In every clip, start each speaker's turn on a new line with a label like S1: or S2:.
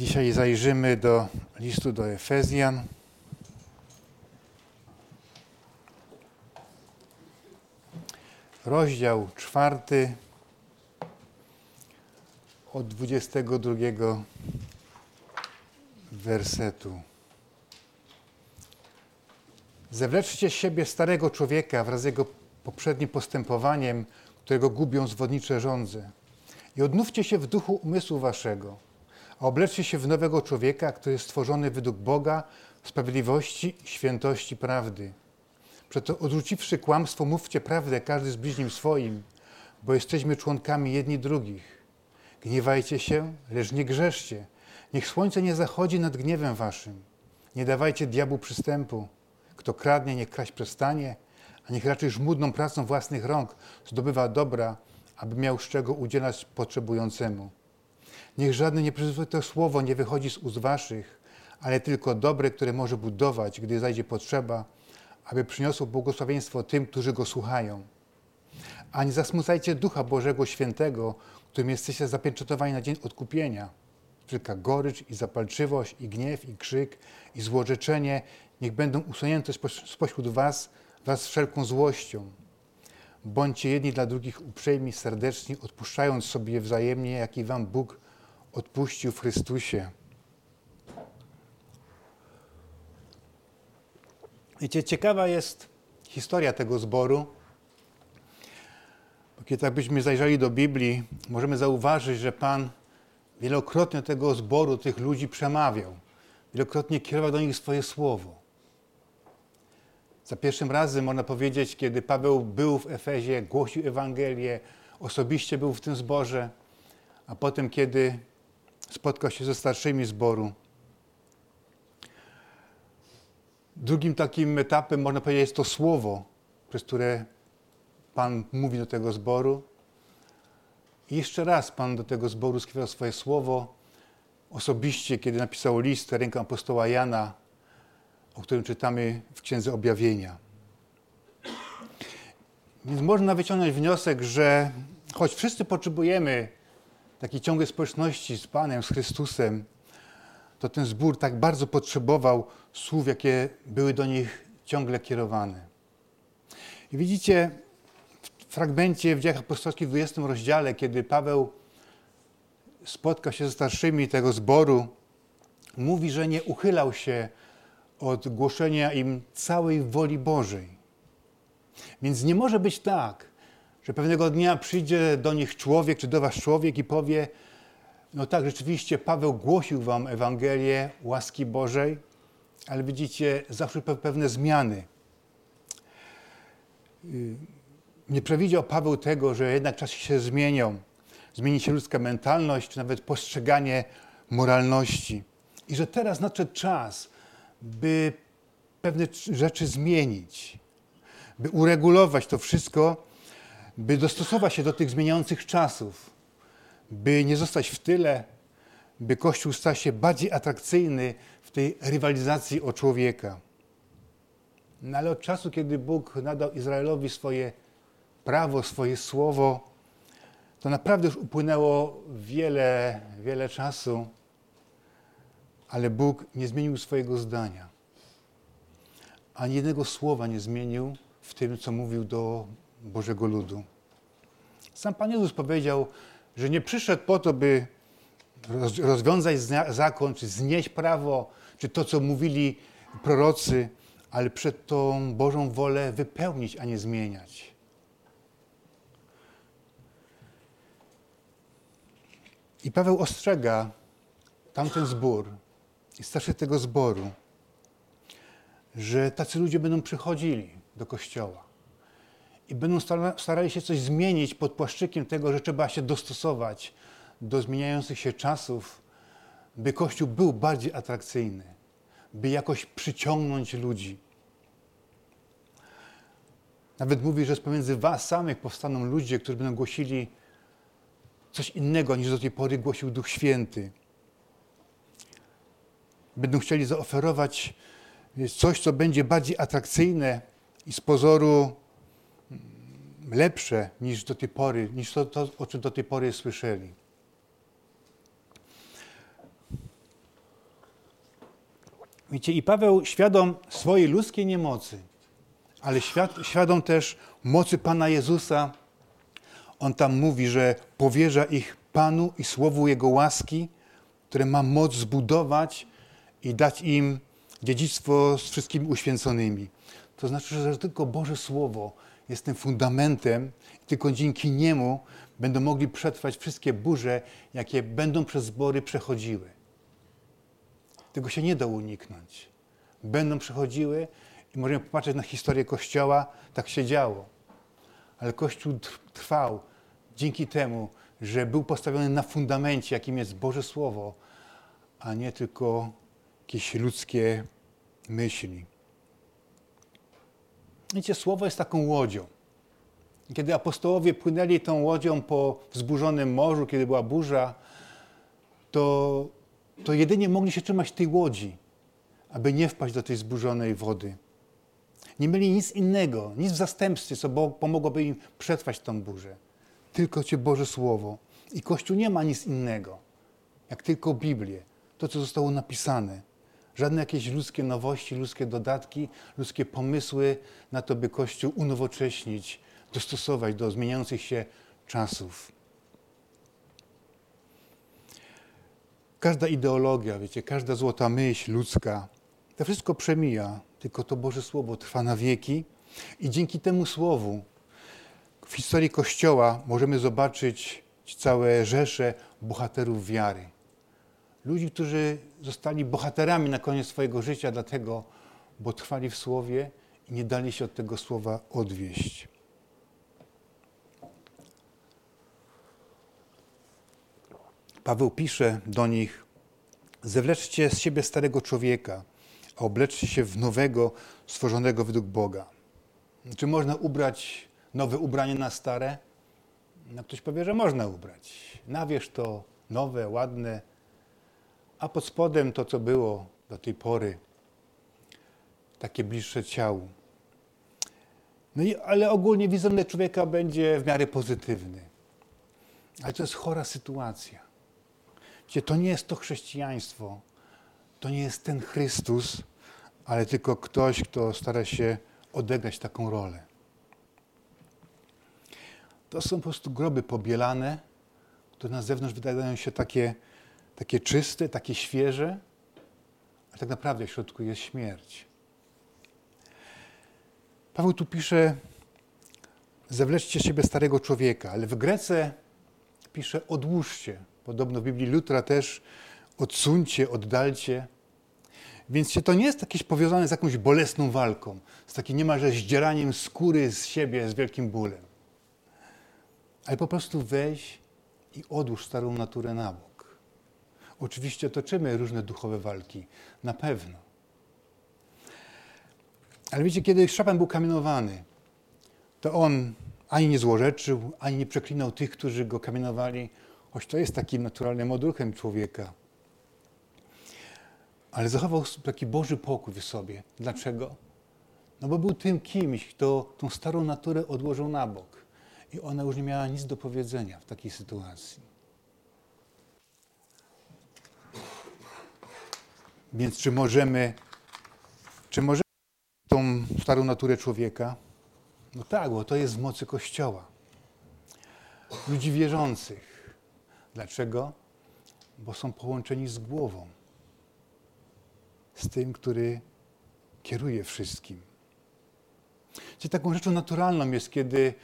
S1: Dzisiaj zajrzymy do listu do Efezjan. Rozdział czwarty od 22 wersetu. Zewleczcie z siebie starego człowieka wraz z jego poprzednim postępowaniem, którego gubią zwodnicze żądze. I odnówcie się w duchu umysłu waszego, obleczcie się w nowego człowieka, który jest stworzony według Boga sprawiedliwości, świętości, prawdy. Przeto odrzuciwszy kłamstwo, mówcie prawdę każdy z bliźnim swoim, bo jesteśmy członkami jedni drugich. Gniewajcie się, lecz nie grzeszcie. Niech słońce nie zachodzi nad gniewem waszym. Nie dawajcie diabłu przystępu. Kto kradnie, niech kraść przestanie, a niech raczej żmudną pracą własnych rąk zdobywa dobra, aby miał z czego udzielać potrzebującemu. Niech żadne nieprzyzwoite słowo nie wychodzi z ust waszych, ale tylko dobre, które może budować, gdy zajdzie potrzeba, aby przyniosło błogosławieństwo tym, którzy go słuchają. A nie zasmucajcie Ducha Bożego Świętego, którym jesteście zapieczętowani na dzień odkupienia. Wszelka gorycz i zapalczywość, i gniew, i krzyk, i złorzeczenie niech będą usunięte spośród was wraz z wszelką złością. Bądźcie jedni dla drugich uprzejmi, serdeczni, odpuszczając sobie wzajemnie, jak i wam Bóg odpuścił w Chrystusie. Wiecie, ciekawa jest historia tego zboru. Bo kiedy tak byśmy zajrzeli do Biblii, możemy zauważyć, że Pan wielokrotnie tego zboru, tych ludzi przemawiał. Wielokrotnie kierował do nich swoje słowo. Za pierwszym razem, można powiedzieć, kiedy Paweł był w Efezie, głosił Ewangelię, osobiście był w tym zborze, a potem, kiedy spotkał się ze starszymi zboru. Drugim takim etapem, można powiedzieć, jest to słowo, przez które Pan mówi do tego zboru. I jeszcze raz Pan do tego zboru skierował swoje słowo osobiście, kiedy napisał list ręką apostoła Jana, o którym czytamy w Księdze Objawienia. Więc można wyciągnąć wniosek, że choć wszyscy potrzebujemy takiej ciągłej społeczności z Panem, z Chrystusem, to ten zbór tak bardzo potrzebował słów, jakie były do nich ciągle kierowane. I widzicie w fragmencie w Dziejach Apostolskich w 20 rozdziale, kiedy Paweł spotkał się ze starszymi tego zboru, mówi, że nie uchylał się od głoszenia im całej woli Bożej. Więc nie może być tak, że pewnego dnia przyjdzie do nich człowiek, czy do was człowiek i powie, no tak, rzeczywiście Paweł głosił wam Ewangelię łaski Bożej, ale widzicie, zawsze pewne zmiany. Y, nie przewidział Paweł tego, że jednak czasy się zmienią. Zmieni się ludzka mentalność, czy nawet postrzeganie moralności. I że teraz nadszedł czas, by pewne rzeczy zmienić, by uregulować to wszystko, by dostosować się do tych zmieniających czasów, by nie zostać w tyle, by Kościół stał się bardziej atrakcyjny w tej rywalizacji o człowieka. No ale od czasu, kiedy Bóg nadał Izraelowi swoje prawo, swoje słowo, to naprawdę już upłynęło wiele, wiele czasu ale Bóg nie zmienił swojego zdania. Ani jednego słowa nie zmienił w tym, co mówił do Bożego ludu. Sam Pan Jezus powiedział, że nie przyszedł po to, by rozwiązać zakon, czy znieść prawo, czy to, co mówili prorocy, ale przed tą Bożą wolę wypełnić, a nie zmieniać. I Paweł ostrzega tamten zbór, i starszy tego zboru, że tacy ludzie będą przychodzili do kościoła i będą starali się coś zmienić pod płaszczykiem tego, że trzeba się dostosować do zmieniających się czasów, by Kościół był bardziej atrakcyjny, by jakoś przyciągnąć ludzi. Nawet mówi, że z pomiędzy was samych powstaną ludzie, którzy będą głosili coś innego niż do tej pory głosił Duch Święty będą chcieli zaoferować coś, co będzie bardziej atrakcyjne i z pozoru lepsze niż do tej pory, niż to, to o czym do tej pory słyszeli. Wiecie, i Paweł świadom swojej ludzkiej niemocy, ale świad, świadom też mocy Pana Jezusa, on tam mówi, że powierza ich Panu i słowu Jego łaski, które ma moc zbudować i dać im dziedzictwo z wszystkimi uświęconymi. To znaczy, że tylko Boże Słowo jest tym fundamentem i tylko dzięki niemu będą mogli przetrwać wszystkie burze, jakie będą przez zbory przechodziły. Tego się nie da uniknąć. Będą przechodziły i możemy popatrzeć na historię Kościoła, tak się działo. Ale Kościół trwał dzięki temu, że był postawiony na fundamencie, jakim jest Boże Słowo, a nie tylko jakieś ludzkie myśli. Wiecie, Słowo jest taką łodzią. Kiedy apostołowie płynęli tą łodzią po wzburzonym morzu, kiedy była burza, to, to jedynie mogli się trzymać tej łodzi, aby nie wpaść do tej zburzonej wody. Nie mieli nic innego, nic w zastępstwie, co pomogłoby im przetrwać tą burzę. Tylko Cię Boże Słowo. I Kościół nie ma nic innego, jak tylko Biblię, to, co zostało napisane. Żadne jakieś ludzkie nowości, ludzkie dodatki, ludzkie pomysły na to, by Kościół unowocześnić, dostosować do zmieniających się czasów. Każda ideologia, wiecie, każda złota myśl ludzka, to wszystko przemija, tylko to Boże Słowo trwa na wieki i dzięki temu Słowu w historii Kościoła możemy zobaczyć całe rzesze bohaterów wiary. Ludzi, którzy zostali bohaterami na koniec swojego życia, dlatego, bo trwali w Słowie i nie dali się od tego Słowa odwieść. Paweł pisze do nich: Zewleczcie z siebie starego człowieka, a obleczcie się w nowego, stworzonego według Boga. Czy można ubrać nowe ubranie na stare? No ktoś powie, że można ubrać. Nawierz to nowe, ładne, a pod spodem to, co było do tej pory, takie bliższe ciału. No i, ale ogólnie wizerunek człowieka będzie w miarę pozytywny. Ale to jest chora sytuacja. Wiecie, to nie jest to chrześcijaństwo, to nie jest ten Chrystus, ale tylko ktoś, kto stara się odegrać taką rolę. To są po prostu groby pobielane, które na zewnątrz wydają się takie, takie czyste, takie świeże, a tak naprawdę w środku jest śmierć. Paweł tu pisze, zewleczcie siebie starego człowieka, ale w Grece pisze odłóżcie. Podobno w Biblii Lutra też odsuńcie, oddalcie. Więc to nie jest jakieś powiązane z jakąś bolesną walką, z takim niemalże zdzieraniem skóry z siebie z wielkim bólem. Ale po prostu weź i odłóż starą naturę na bok. Oczywiście toczymy różne duchowe walki, na pewno. Ale wiecie, kiedy Szapan był kamienowany, to on ani nie złorzeczył, ani nie przeklinał tych, którzy go kamienowali, choć to jest takim naturalnym odruchem człowieka. Ale zachował taki Boży pokój w sobie. Dlaczego? No bo był tym kimś, kto tą starą naturę odłożył na bok. I ona już nie miała nic do powiedzenia w takiej sytuacji. Więc czy możemy, czy możemy tą starą naturę człowieka? No tak, bo to jest w mocy Kościoła. Ludzi wierzących. Dlaczego? Bo są połączeni z głową. Z tym, który kieruje wszystkim. Czyli taką rzeczą naturalną jest, kiedy,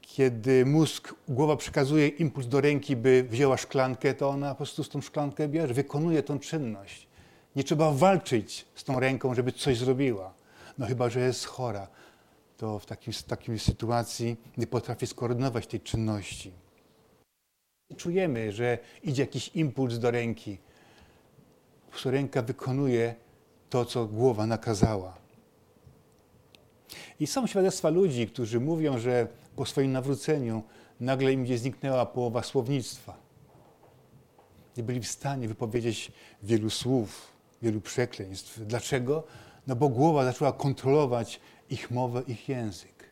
S1: kiedy mózg, głowa przekazuje impuls do ręki, by wzięła szklankę, to ona po prostu z tą szklankę bierze, wykonuje tą czynność. Nie trzeba walczyć z tą ręką, żeby coś zrobiła. No chyba, że jest chora, to w takim, takiej sytuacji nie potrafi skoordynować tej czynności. Czujemy, że idzie jakiś impuls do ręki. Po ręka wykonuje to, co głowa nakazała. I są świadectwa ludzi, którzy mówią, że po swoim nawróceniu nagle im gdzieś zniknęła połowa słownictwa. Nie byli w stanie wypowiedzieć wielu słów, wielu przekleństw. Dlaczego? No bo głowa zaczęła kontrolować ich mowę, ich język.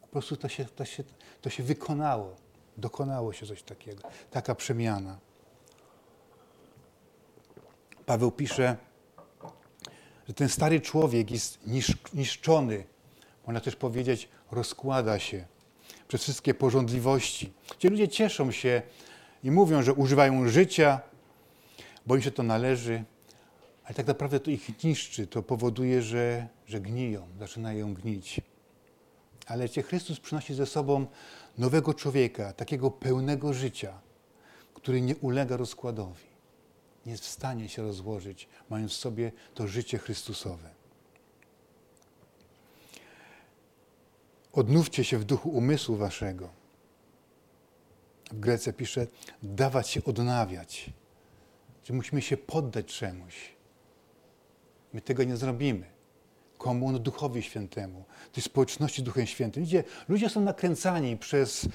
S1: Po prostu to się, to się, to się wykonało. Dokonało się coś takiego. Taka przemiana. Paweł pisze, że ten stary człowiek jest niszczony, można też powiedzieć, rozkłada się przez wszystkie porządliwości. Ci ludzie cieszą się i mówią, że używają życia, bo im się to należy, ale tak naprawdę to ich niszczy, to powoduje, że, że gniją, zaczynają gnić. Ale Cię Chrystus przynosi ze sobą nowego człowieka, takiego pełnego życia, który nie ulega rozkładowi, nie jest w stanie się rozłożyć, mając w sobie to życie Chrystusowe. Odnówcie się w duchu umysłu waszego. W Grece pisze, dawać się odnawiać. Że musimy się poddać czemuś. My tego nie zrobimy. Komu? No Duchowi Świętemu, tej społeczności Duchem Świętym. Ludzie, ludzie są nakręcani przez,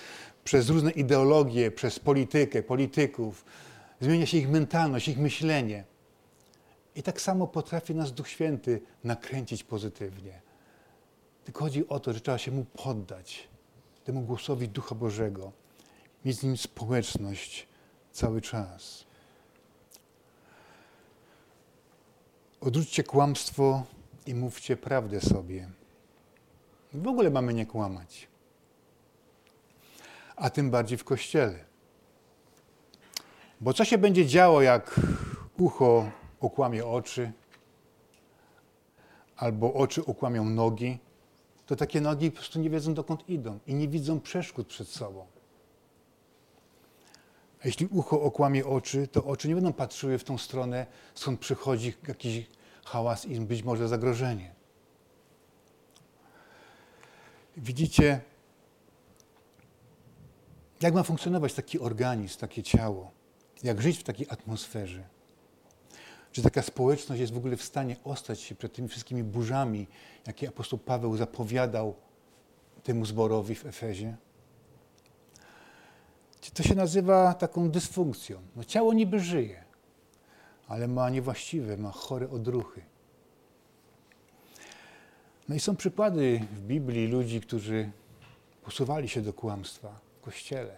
S1: przez różne ideologie, przez politykę, polityków. Zmienia się ich mentalność, ich myślenie. I tak samo potrafi nas Duch Święty nakręcić pozytywnie. Tylko chodzi o to, że trzeba się Mu poddać, temu głosowi Ducha Bożego, mieć z Nim społeczność cały czas. Odrzućcie kłamstwo i mówcie prawdę sobie. W ogóle mamy nie kłamać. A tym bardziej w kościele. Bo co się będzie działo, jak ucho okłamie oczy, albo oczy okłamią nogi, to takie nogi po prostu nie wiedzą, dokąd idą i nie widzą przeszkód przed sobą. A jeśli ucho okłamie oczy, to oczy nie będą patrzyły w tą stronę, skąd przychodzi jakiś hałas i być może zagrożenie. Widzicie, jak ma funkcjonować taki organizm, takie ciało, jak żyć w takiej atmosferze. Czy taka społeczność jest w ogóle w stanie ostać się przed tymi wszystkimi burzami, jakie apostoł Paweł zapowiadał temu zborowi w Efezie? To się nazywa taką dysfunkcją. No, ciało niby żyje, ale ma niewłaściwe, ma chore odruchy. No i są przykłady w Biblii ludzi, którzy posuwali się do kłamstwa w kościele.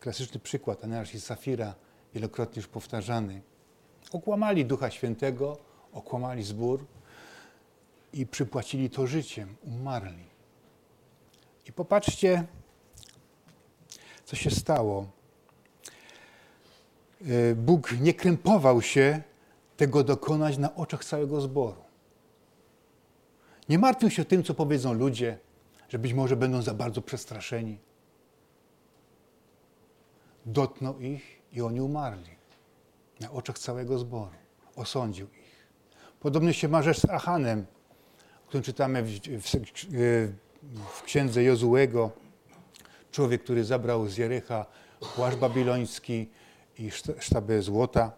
S1: Klasyczny przykład Ananiasz i Safira, wielokrotnie już powtarzany. Okłamali Ducha Świętego, okłamali zbór i przypłacili to życiem, umarli. I popatrzcie, co się stało. E, Bóg nie krępował się tego dokonać na oczach całego zboru. Nie martwił się tym, co powiedzą ludzie, że być może będą za bardzo przestraszeni. Dotknął ich i oni umarli na oczach całego zboru. Osądził ich. Podobnie się ma rzecz z Achanem, o którym czytamy w, w, w księdze Jozułego. Człowiek, który zabrał z Jericha płaszcz babiloński i sztabę złota.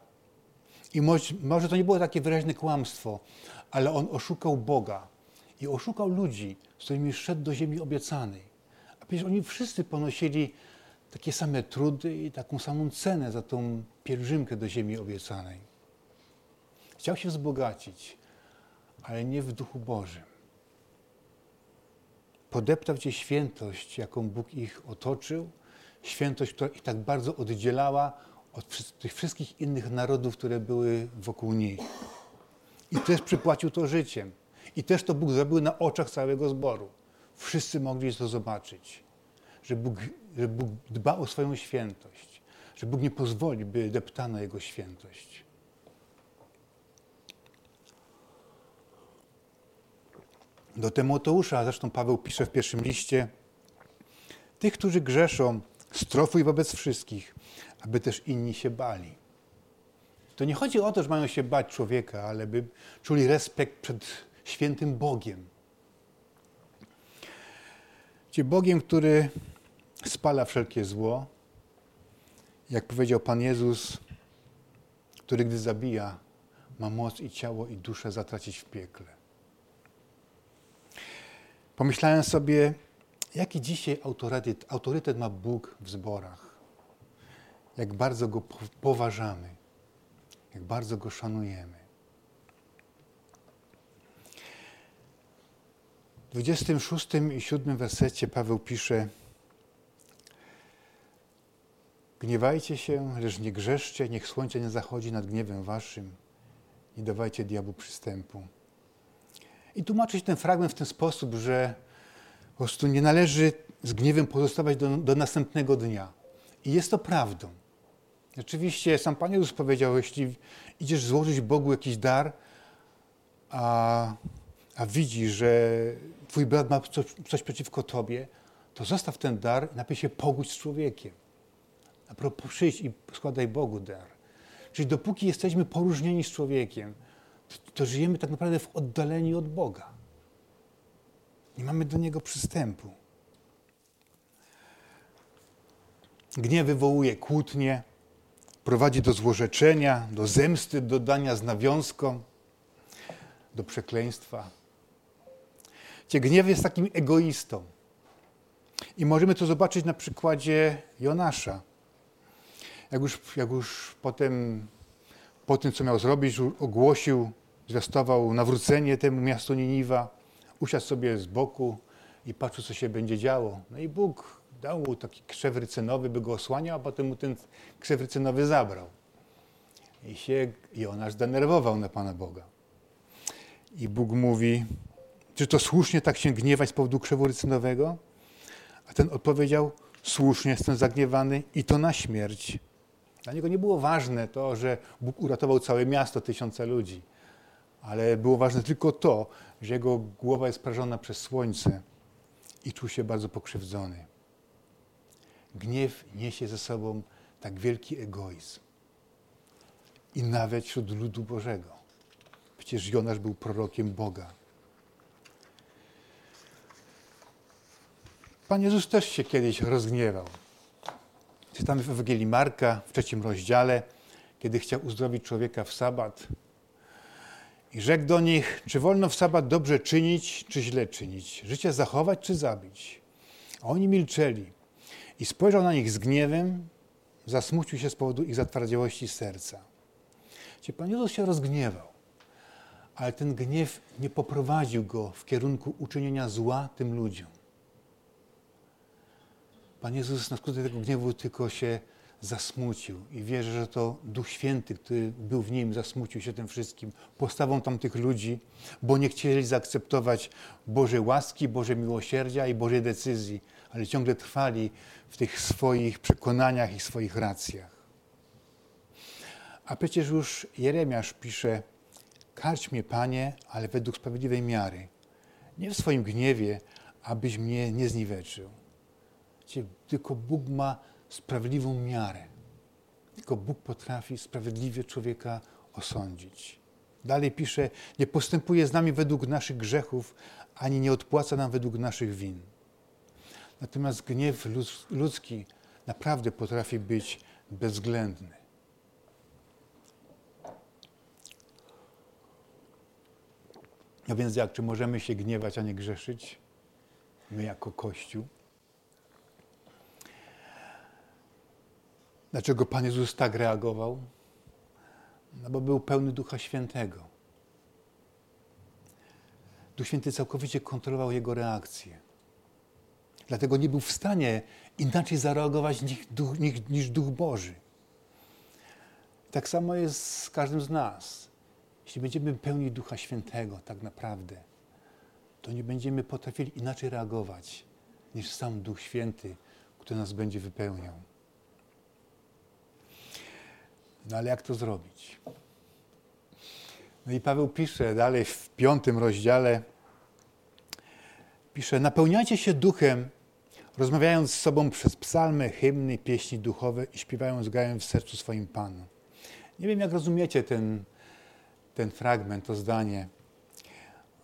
S1: I może, może to nie było takie wyraźne kłamstwo, ale on oszukał Boga i oszukał ludzi, z którymi szedł do ziemi obiecanej. A przecież oni wszyscy ponosili takie same trudy i taką samą cenę za tą pielgrzymkę do ziemi obiecanej. Chciał się wzbogacić, ale nie w duchu Bożym. Podeptał Cię świętość, jaką Bóg ich otoczył, świętość, która ich tak bardzo oddzielała od tych wszystkich innych narodów, które były wokół nich. I też przypłacił to życiem. I też to Bóg zrobił na oczach całego zboru. Wszyscy mogli to zobaczyć, że Bóg, że Bóg dba o swoją świętość, że Bóg nie pozwoli, by deptano Jego świętość. Do Tymoteusza, zresztą Paweł pisze w pierwszym liście, tych, którzy grzeszą, strofuj wobec wszystkich, aby też inni się bali. To nie chodzi o to, że mają się bać człowieka, ale by czuli respekt przed świętym Bogiem. Ci Bogiem, który spala wszelkie zło, jak powiedział Pan Jezus, który gdy zabija, ma moc i ciało i duszę zatracić w piekle. Pomyślałem sobie, jaki dzisiaj autorytet, autorytet ma Bóg w zborach. Jak bardzo go poważamy, jak bardzo go szanujemy. W 26 i 7 wersecie Paweł pisze: Gniewajcie się, lecz nie grzeszcie, niech słońce nie zachodzi nad gniewem waszym. nie dawajcie diabłu przystępu. I tłumaczy się ten fragment w ten sposób, że po prostu nie należy z gniewem pozostawać do, do następnego dnia. I jest to prawdą. Rzeczywiście sam Pan Jezus powiedział, jeśli idziesz złożyć Bogu jakiś dar, a, a widzisz, że twój brat ma coś, coś przeciwko tobie, to zostaw ten dar i najpierw się pogódź z człowiekiem. A propos przyjdź i składaj Bogu dar. Czyli dopóki jesteśmy poróżnieni z człowiekiem, to, żyjemy tak naprawdę w oddaleniu od Boga. Nie mamy do Niego przystępu. Gniew wywołuje kłótnie, prowadzi do złorzeczenia, do zemsty, do dania z nawiązką, do przekleństwa. Cie gniew jest takim egoistą. I możemy to zobaczyć na przykładzie Jonasza. Jak już, jak już potem, po tym, co miał zrobić, ogłosił, zwiastował nawrócenie temu miastu Niniwa, usiadł sobie z boku i patrzył, co się będzie działo. No i Bóg dał mu taki krzew rycynowy, by go osłaniał, a potem mu ten krzew rycynowy zabrał. I się Jonasz zdenerwował na Pana Boga. I Bóg mówi, czy to słusznie tak się gniewać z powodu krzewu rycynowego? A ten odpowiedział, słusznie jestem zagniewany i to na śmierć. Dla niego nie było ważne to, że Bóg uratował całe miasto, tysiące ludzi, ale było ważne tylko to, że jego głowa jest prażona przez słońce i czuł się bardzo pokrzywdzony. Gniew niesie ze sobą tak wielki egoizm. I nawet wśród ludu Bożego. Przecież Jonasz był prorokiem Boga. Pan Jezus też się kiedyś rozgniewał. Czytamy w Ewangelii Marka w trzecim rozdziale, kiedy chciał uzdrowić człowieka w sabat. I rzekł do nich, czy wolno w sabat dobrze czynić, czy źle czynić, życie zachować, czy zabić. A oni milczeli. I spojrzał na nich z gniewem, zasmucił się z powodu ich zatwardziałości serca. Czyli Pan Jezus się rozgniewał, ale ten gniew nie poprowadził go w kierunku uczynienia zła tym ludziom. Pan Jezus na skutek tego gniewu tylko się zasmucił i wierzę, że to Duch Święty, który był w nim, zasmucił się tym wszystkim, postawą tamtych ludzi, bo nie chcieli zaakceptować Bożej łaski, Bożej miłosierdzia i Bożej decyzji, ale ciągle trwali w tych swoich przekonaniach i swoich racjach. A przecież już Jeremiasz pisze, karć mnie, Panie, ale według sprawiedliwej miary. Nie w swoim gniewie, abyś mnie nie zniweczył. Tylko Bóg ma sprawiedliwą miarę. Tylko Bóg potrafi sprawiedliwie człowieka osądzić. Dalej pisze, nie postępuje z nami według naszych grzechów, ani nie odpłaca nam według naszych win. Natomiast gniew ludzki naprawdę potrafi być bezwzględny. No więc jak, czy możemy się gniewać, a nie grzeszyć? My jako Kościół? Dlaczego Pan Jezus tak reagował? No bo był pełny Ducha Świętego. Duch Święty całkowicie kontrolował jego reakcję. Dlatego nie był w stanie inaczej zareagować niż Duch, niż, Duch Boży. Tak samo jest z każdym z nas. Jeśli będziemy pełni Ducha Świętego, tak naprawdę, to nie będziemy potrafili inaczej reagować niż sam Duch Święty, który nas będzie wypełniał. No ale jak to zrobić? No i Paweł pisze dalej w piątym rozdziale, pisze, napełniajcie się duchem, rozmawiając z sobą przez psalmy, hymny, pieśni duchowe i śpiewając gajem w sercu swoim Panu. Nie wiem, jak rozumiecie ten, ten fragment, to zdanie,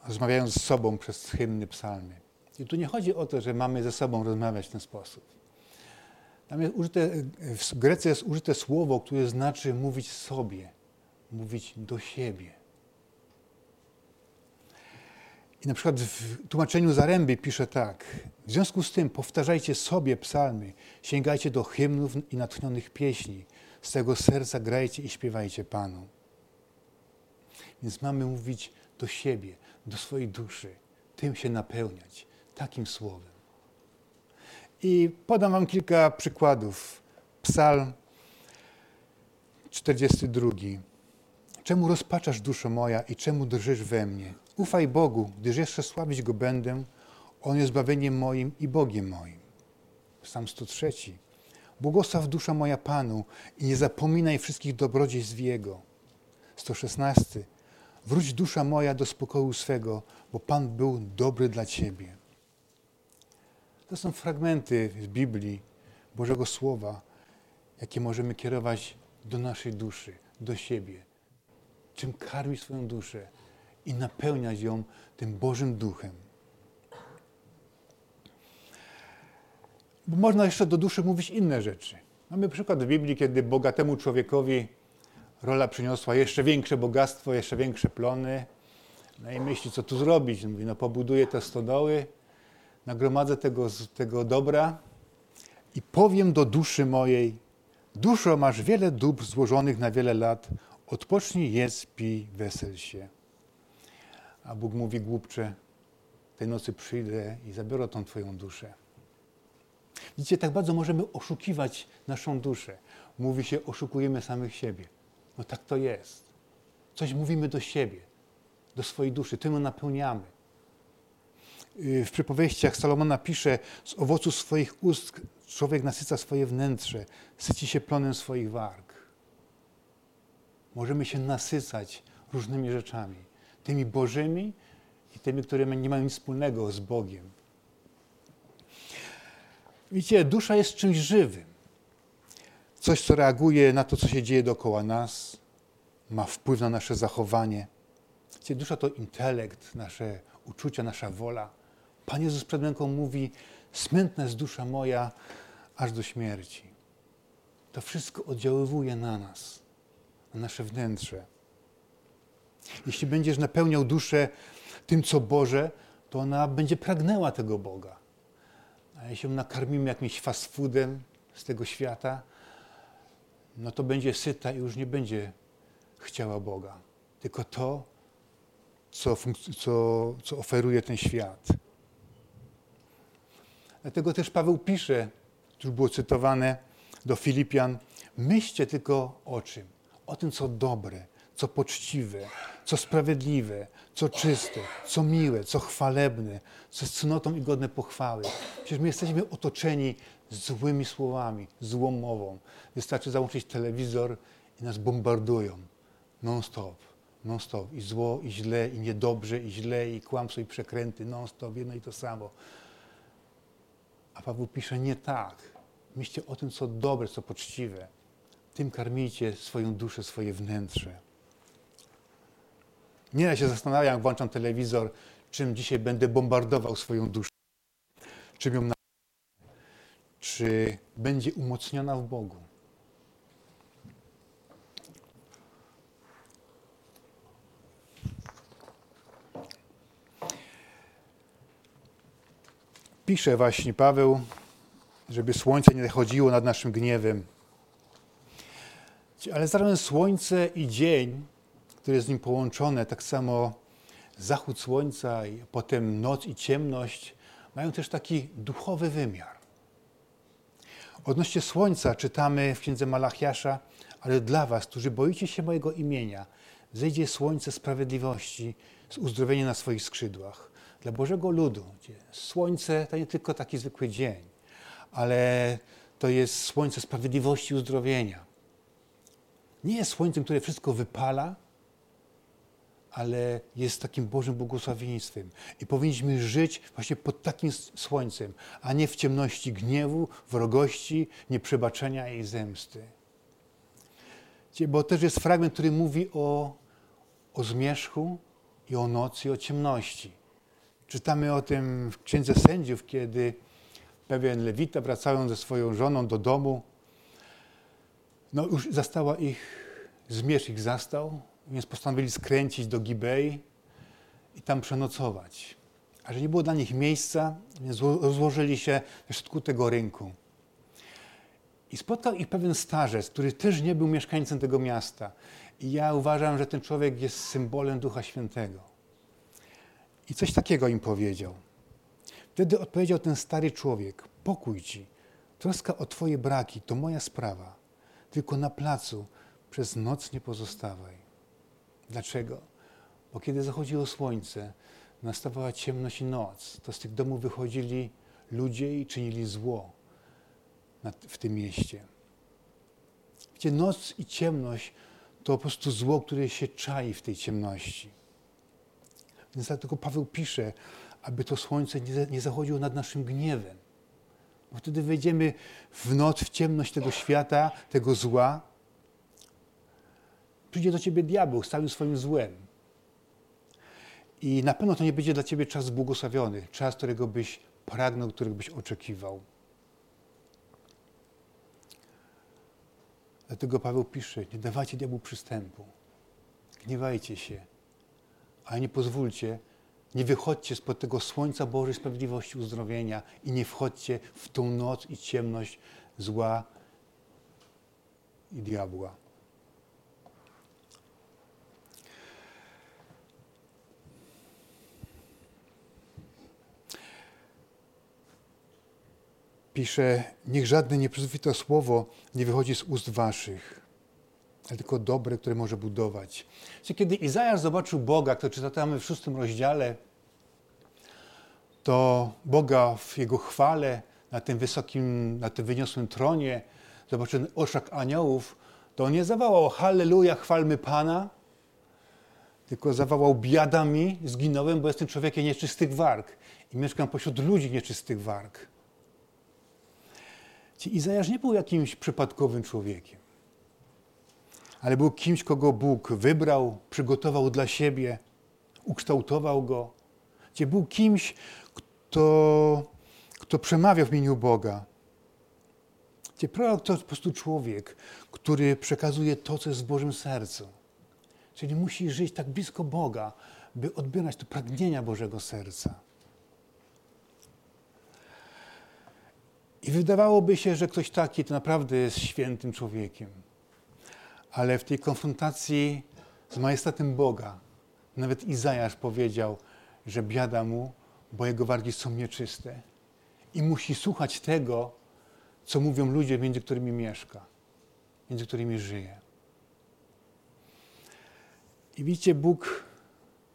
S1: rozmawiając z sobą przez hymny, psalmy. I tu nie chodzi o to, że mamy ze sobą rozmawiać w ten sposób. Tam jest użyte, w Grece jest użyte słowo, które znaczy mówić sobie, mówić do siebie. I na przykład w tłumaczeniu Zaręby pisze tak. W związku z tym powtarzajcie sobie psalmy, sięgajcie do hymnów i natchnionych pieśni. Z tego serca grajcie i śpiewajcie Panu. Więc mamy mówić do siebie, do swojej duszy, tym się napełniać, takim słowem. I podam Wam kilka przykładów. Psalm 42. Czemu rozpaczasz duszo moja i czemu drżysz we mnie? Ufaj Bogu, gdyż jeszcze sławić Go będę. On jest zbawieniem moim i Bogiem moim. Psalm 103. Błogosław dusza moja Panu i nie zapominaj wszystkich dobrodziejstw Jego. 116. Wróć dusza moja do spokoju swego, bo Pan był dobry dla Ciebie. To są fragmenty z Biblii, Bożego Słowa, jakie możemy kierować do naszej duszy, do siebie. Czym karmić swoją duszę i napełniać ją tym Bożym Duchem. Bo można jeszcze do duszy mówić inne rzeczy. Mamy przykład w Biblii, kiedy bogatemu człowiekowi rola przyniosła jeszcze większe bogactwo, jeszcze większe plony. No i myśli, co tu zrobić. Mówi, no pobuduję te stodoły, nagromadzę tego, tego dobra i powiem do duszy mojej, duszo, masz wiele dóbr złożonych na wiele lat, odpocznij, jedz, pij, wesel się. A Bóg mówi, głupcze, tej nocy przyjdę i zabiorę tą twoją duszę. Widzicie, tak bardzo możemy oszukiwać naszą duszę. Mówi się, oszukujemy samych siebie. No tak to jest. Coś mówimy do siebie, do swojej duszy, tym ją napełniamy. Y, w przypowieściach Salomona pisze, z owocu swoich ust człowiek nasyca swoje wnętrze, syci się plonem swoich warg. Możemy się nasycać różnymi rzeczami, tymi bożymi i tymi, które nie mają nic wspólnego z Bogiem. Widzicie, dusza jest czymś żywym. Coś, co reaguje na to, co się dzieje dookoła nas, ma wpływ na nasze zachowanie. Widzicie, dusza to intelekt, nasze uczucia, nasza wola. Pan Jezus przed ręką mówi, smętna jest dusza moja aż do śmierci. To wszystko oddziaływuje na nas, na nasze wnętrze. Jeśli będziesz napełniał duszę tym, co Boże, to ona będzie pragnęła tego Boga. A jeśli ją nakarmimy jakimś fast foodem z tego świata, no to będzie syta i już nie będzie chciała Boga. Tylko to, co, co, co oferuje ten świat. Dlatego też Paweł pisze, tu było cytowane do Filipian, myślcie tylko o czym? O tym, co dobre, co poczciwe, co sprawiedliwe, co czyste, co miłe, co chwalebne, co jest cnotą i godne pochwały. Przecież my jesteśmy otoczeni złymi słowami, złą mową. Wystarczy załączyć telewizor i nas bombardują non-stop, non-stop. I zło, i źle, i niedobrze, i źle, i kłamstwo, i przekręty, non-stop, jedno i to samo. A Paweł pisze nie tak. Myślcie o tym, co dobre, co poczciwe. Tym karmijcie swoją duszę, swoje wnętrze. Nieraz się zastanawiam, jak włączam telewizor, czym dzisiaj będę bombardował swoją duszę. Czym ją na... Czy będzie umocniona w Bogu? Pisze właśnie Paweł, żeby słońce nie chodziło nad naszym gniewem. Ale zarazem słońce i dzień, które jest z nim połączone, tak samo zachód słońca i potem noc i ciemność, mają też taki duchowy wymiar. Odnośnie słońca czytamy w księdze Malachiasza, ale dla was, którzy boicie się mojego imienia, zejdzie słońce sprawiedliwości z uzdrowieniem na swoich skrzydłach dla Bożego ludu, gdzie słońce to nie tylko taki zwykły dzień, ale to jest słońce sprawiedliwości i uzdrowienia. Nie jest słońcem, które wszystko wypala, ale jest takim Bożym błogosławieństwem. I powinniśmy żyć właśnie pod takim słońcem, a nie w ciemności gniewu, wrogości, nieprzebaczenia i zemsty. Bo też jest fragment, który mówi o, o zmierzchu i o nocy, i o ciemności. Czytamy o tym w Księdze Sędziów, kiedy pewien Lewita wracając ze swoją żoną do domu, no już zastała ich, zmierzch ich zastał, więc postanowili skręcić do Gibei i tam przenocować. A że nie było dla nich miejsca, więc rozłożyli się w środku tego rynku. I spotkał ich pewien starzec, który też nie był mieszkańcem tego miasta. I ja uważam, że ten człowiek jest symbolem Ducha Świętego. I coś takiego im powiedział. Wtedy odpowiedział ten stary człowiek: Pokój ci, troska o twoje braki to moja sprawa, tylko na placu przez noc nie pozostawaj. Dlaczego? Bo kiedy zachodziło słońce, nastawała ciemność i noc, to z tych domów wychodzili ludzie i czynili zło w tym mieście. Gdzie noc i ciemność to po prostu zło, które się czai w tej ciemności. Więc dlatego Paweł pisze, aby to słońce nie zachodziło nad naszym gniewem. Bo wtedy wejdziemy w noc, w ciemność tego świata, tego zła. Przyjdzie do ciebie diabeł z całym swoim złem. I na pewno to nie będzie dla ciebie czas błogosławiony, czas, którego byś pragnął, którego byś oczekiwał. Dlatego Paweł pisze, nie dawajcie diabłu przystępu. Gniewajcie się, ale nie pozwólcie, nie wychodźcie spod tego słońca Bożej Sprawiedliwości uzdrowienia i nie wchodźcie w tą noc i ciemność zła i diabła. Pisze, niech żadne nieprzyzwoite słowo nie wychodzi z ust waszych, ale tylko dobre, które może budować. Kiedy Izajasz zobaczył Boga, to czytamy w szóstym rozdziale, to Boga w Jego chwale, na tym wysokim, na tym wyniosłym tronie, zobaczył oszak aniołów, to on nie zawołał Halleluja, chwalmy Pana, tylko zawołał biada mi, zginąłem, bo jestem człowiekiem nieczystych warg i mieszkam pośród ludzi nieczystych warg. Izajasz nie był jakimś przypadkowym człowiekiem, ale był kimś, kogo Bóg wybrał, przygotował dla siebie, ukształtował go. Gdzie był kimś, kto, kto przemawia w imieniu Boga. Gdzie prorok to po prostu człowiek, który przekazuje to, co jest w Bożym sercu. Czyli musi żyć tak blisko Boga, by odbierać te pragnienia Bożego serca. I wydawałoby się, że ktoś taki to naprawdę jest świętym człowiekiem. Ale w tej konfrontacji z majestatem Boga, nawet Izajasz powiedział, że biada mu, bo jego wargi są nieczyste. I musi słuchać tego, co mówią ludzie, między którymi mieszka, między którymi żyje. I widzicie, Bóg,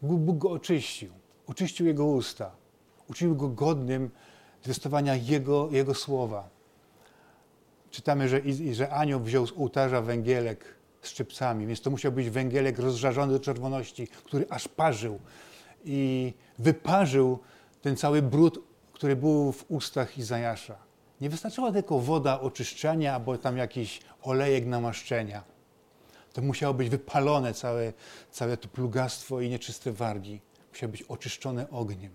S1: Bóg, go oczyścił. Oczyścił jego usta. Uczynił go godnym zwiastowania jego, jego słowa. Czytamy, że, że anioł wziął z ołtarza węgielek szczypcami, więc to musiał być węgielek rozżarzony do czerwoności, który aż parzył i wyparzył ten cały brud, który był w ustach Izajasza. Nie wystarczyła tylko woda oczyszczenia albo tam jakiś olejek namaszczenia. To musiało być wypalone całe, całe to plugastwo i nieczyste wargi. Musiały być oczyszczone ogniem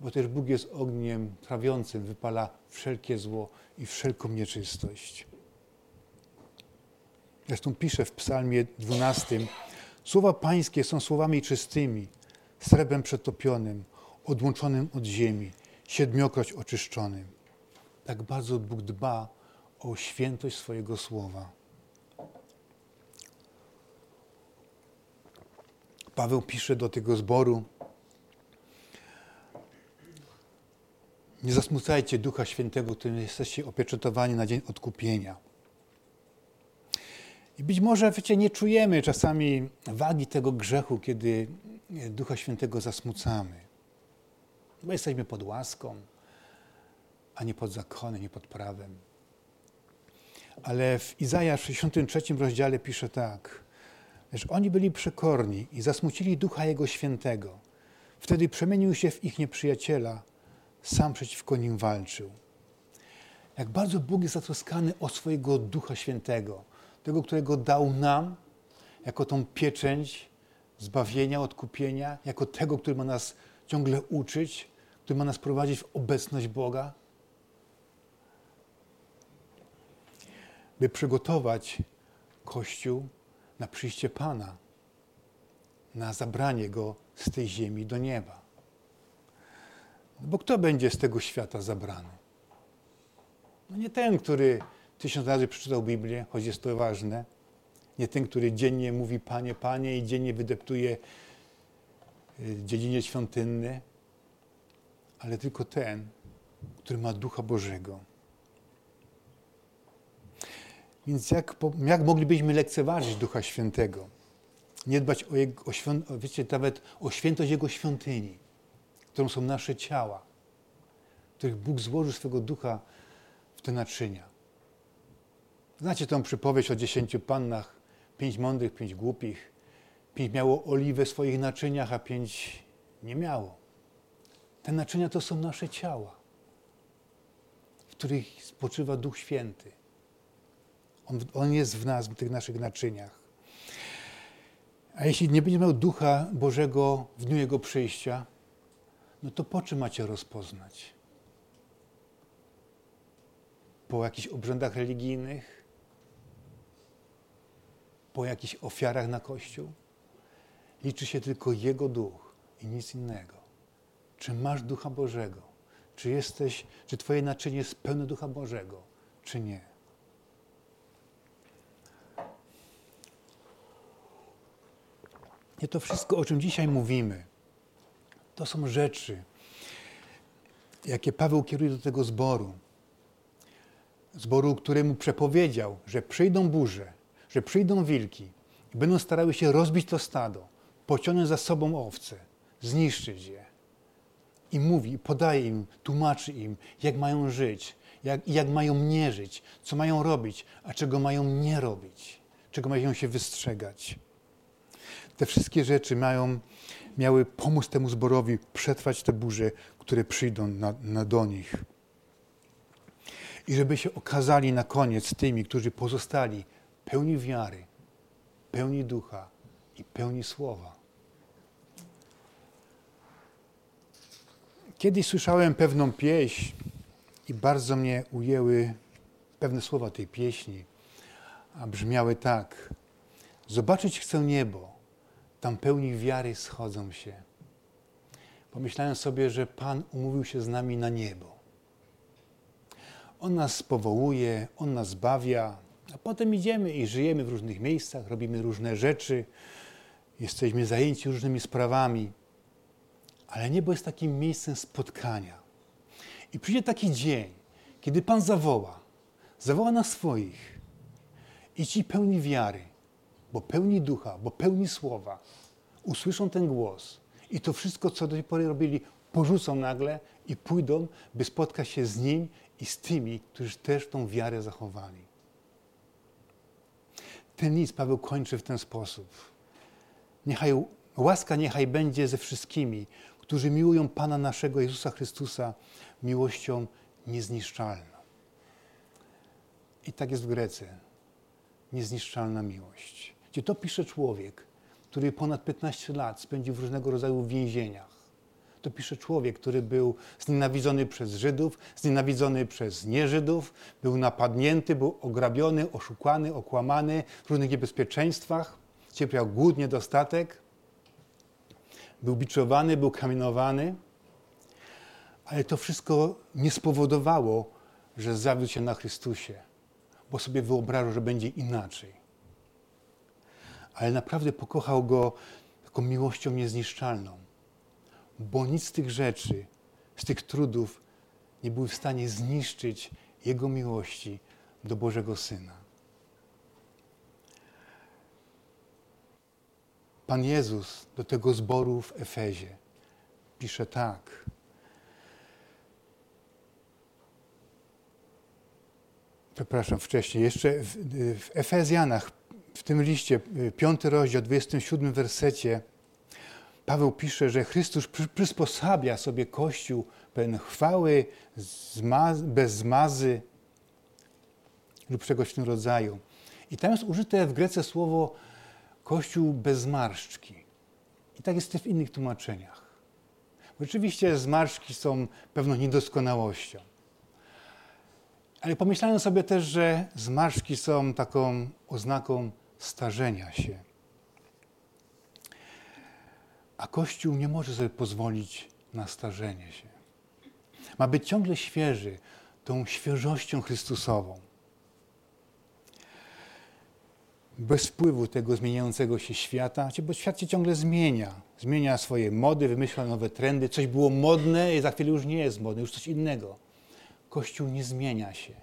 S1: bo też Bóg jest ogniem trawiącym, wypala wszelkie zło i wszelką nieczystość. Zresztą pisze w psalmie 12, słowa pańskie są słowami czystymi, srebrem przetopionym, odłączonym od ziemi, siedmiokroć oczyszczonym. Tak bardzo Bóg dba o świętość swojego słowa. Paweł pisze do tego zboru, Nie zasmucajcie Ducha Świętego, którym jesteście opieczętowani na dzień odkupienia. I być może, wiecie, nie czujemy czasami wagi tego grzechu, kiedy Ducha Świętego zasmucamy. Bo jesteśmy pod łaską, a nie pod zakonem, nie pod prawem. Ale w Izaja w 63 rozdziale pisze tak, że oni byli przekorni i zasmucili Ducha Jego Świętego. Wtedy przemienił się w ich nieprzyjaciela, sam przeciwko nim walczył. Jak bardzo Bóg jest zatroskany o swojego Ducha Świętego, tego, którego dał nam jako tą pieczęć zbawienia, odkupienia, jako tego, który ma nas ciągle uczyć, który ma nas prowadzić w obecność Boga, by przygotować Kościół na przyjście Pana, na zabranie Go z tej ziemi do nieba. Bo kto będzie z tego świata zabrany? No nie ten, który tysiąc razy przeczytał Biblię, choć jest to ważne. Nie ten, który dziennie mówi Panie, Panie i dziennie wydeptuje y, dziedzinie świątynny, ale tylko ten, który ma Ducha Bożego. Więc jak, jak moglibyśmy lekceważyć Ducha Świętego? Nie dbać o, jego, o, świąt, wiecie, nawet o świętość Jego świątyni, którą są nasze ciała, których Bóg złożył swego ducha w te naczynia. Znacie tą przypowieść o dziesięciu pannach, pięć mądrych, pięć głupich. Pięć miało oliwę w swoich naczyniach, a pięć nie miało. Te naczynia to są nasze ciała, w których spoczywa Duch Święty. On, on jest w nas, w tych naszych naczyniach. A jeśli nie będzie miał Ducha Bożego w dniu Jego przyjścia, no to po czym macie rozpoznać? Po jakichś obrzędach religijnych? Po jakichś ofiarach na Kościół? Liczy się tylko Jego Duch i nic innego. Czy masz Ducha Bożego? Czy jesteś, czy Twoje naczynie jest pełne Ducha Bożego, czy nie? I to wszystko, o czym dzisiaj mówimy, to są rzeczy, jakie Paweł kieruje do tego zboru. Zboru, któremu przepowiedział, że przyjdą burze, że przyjdą wilki i będą starały się rozbić to stado, pociągnąć za sobą owce, zniszczyć je. I mówi, podaje im, tłumaczy im, jak mają żyć, jak, jak mają nie żyć, co mają robić, a czego mają nie robić, czego mają się wystrzegać. Te wszystkie rzeczy mają, miały pomóc temu zborowi przetrwać te burze, które przyjdą na, na do nich. I żeby się okazali na koniec tymi, którzy pozostali pełni wiary, pełni ducha i pełni słowa. Kiedyś słyszałem pewną pieśń i bardzo mnie ujęły pewne słowa tej pieśni, a brzmiały tak. Zobaczyć chcę niebo, tam pełni wiary schodzą się. Pomyślałem sobie, że Pan umówił się z nami na niebo. On nas powołuje, On nas bawia, a potem idziemy i żyjemy w różnych miejscach, robimy różne rzeczy, jesteśmy zajęci różnymi sprawami. Ale niebo jest takim miejscem spotkania. I przyjdzie taki dzień, kiedy Pan zawoła, zawoła na swoich i ci pełni wiary, bo pełni ducha, bo pełni słowa, usłyszą ten głos i to wszystko, co do tej pory robili, porzucą nagle i pójdą, by spotkać się z Nim i z tymi, którzy też tą wiarę zachowali. Ten list Paweł kończy w ten sposób. Niechaj, łaska niechaj będzie ze wszystkimi, którzy miłują Pana naszego Jezusa Chrystusa miłością niezniszczalną. I tak jest w Grece. Niezniszczalna miłość. Gdzie to pisze człowiek, który ponad 15 lat spędził w różnego rodzaju więzieniach. To pisze człowiek, który był znienawidzony przez Żydów, znienawidzony przez nieżydów, był napadnięty, był ograbiony, oszukany, okłamany w różnych niebezpieczeństwach, cierpiał głód, niedostatek, był biczowany, był kamienowany, ale to wszystko nie spowodowało, że zawiódł się na Chrystusie, bo sobie wyobrażał, że będzie inaczej. Ale naprawdę pokochał Go taką miłością niezniszczalną bo nic z tych rzeczy, z tych trudów nie były w stanie zniszczyć Jego miłości do Bożego Syna. Pan Jezus do tego zboru w Efezie pisze tak. Przepraszam, wcześniej, jeszcze w, w Efezjanach, w tym liście, piąty rozdział, 27 wersecie, Paweł pisze, że Chrystus przysposabia sobie Kościół pełen chwały, bez zmazy lub czegoś w tym rodzaju. I tam jest użyte w Grece słowo Kościół bez zmarszczki. I tak jest w innych tłumaczeniach. Oczywiście zmarszczki są pewną niedoskonałością. Ale pomyślałem sobie też, że zmarszczki są taką oznaką starzenia się. A Kościół nie może sobie pozwolić na starzenie się. Ma być ciągle świeży, tą świeżością Chrystusową. Bez wpływu tego zmieniającego się świata, bo świat się ciągle zmienia. Zmienia swoje mody, wymyśla nowe trendy. Coś było modne i za chwilę już nie jest modne, już coś innego. Kościół nie zmienia się.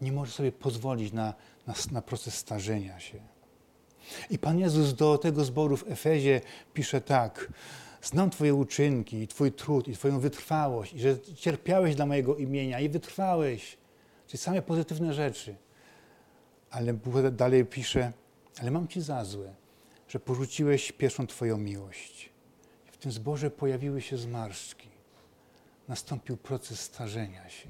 S1: Nie może sobie pozwolić na, na, na proces starzenia się. I Pan Jezus do tego zboru w Efezie pisze tak. Znam Twoje uczynki, i Twój trud, i Twoją wytrwałość, i że cierpiałeś dla mojego imienia i wytrwałeś. Czyli same pozytywne rzeczy. Ale Bóg dalej pisze, ale mam Ci za złe, że porzuciłeś pierwszą Twoją miłość. I w tym zborze pojawiły się zmarszczki. Nastąpił proces starzenia się.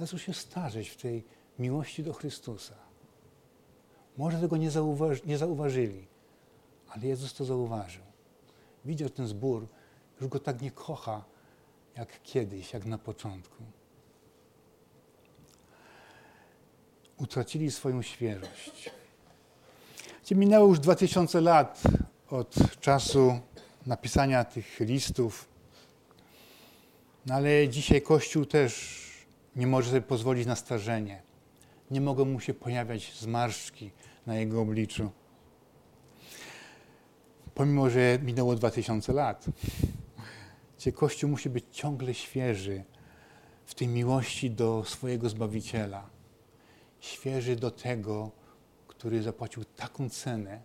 S1: Zaczął się starzeć w tej miłości do Chrystusa. Może tego nie, nie zauważyli, ale Jezus to zauważył. Widział ten zbór, już go tak nie kocha, jak kiedyś, jak na początku. Utracili swoją świeżość. Gdzie minęło już 2000 lat od czasu napisania tych listów, no ale dzisiaj Kościół też nie może sobie pozwolić na starzenie. Nie mogą mu się pojawiać zmarszczki na jego obliczu. Pomimo, że minęło 2000 lat, gdzie Kościół musi być ciągle świeży w tej miłości do swojego Zbawiciela. Świeży do tego, który zapłacił taką cenę,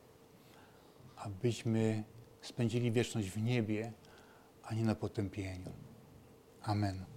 S1: abyśmy spędzili wieczność w niebie, a nie na potępieniu. Amen.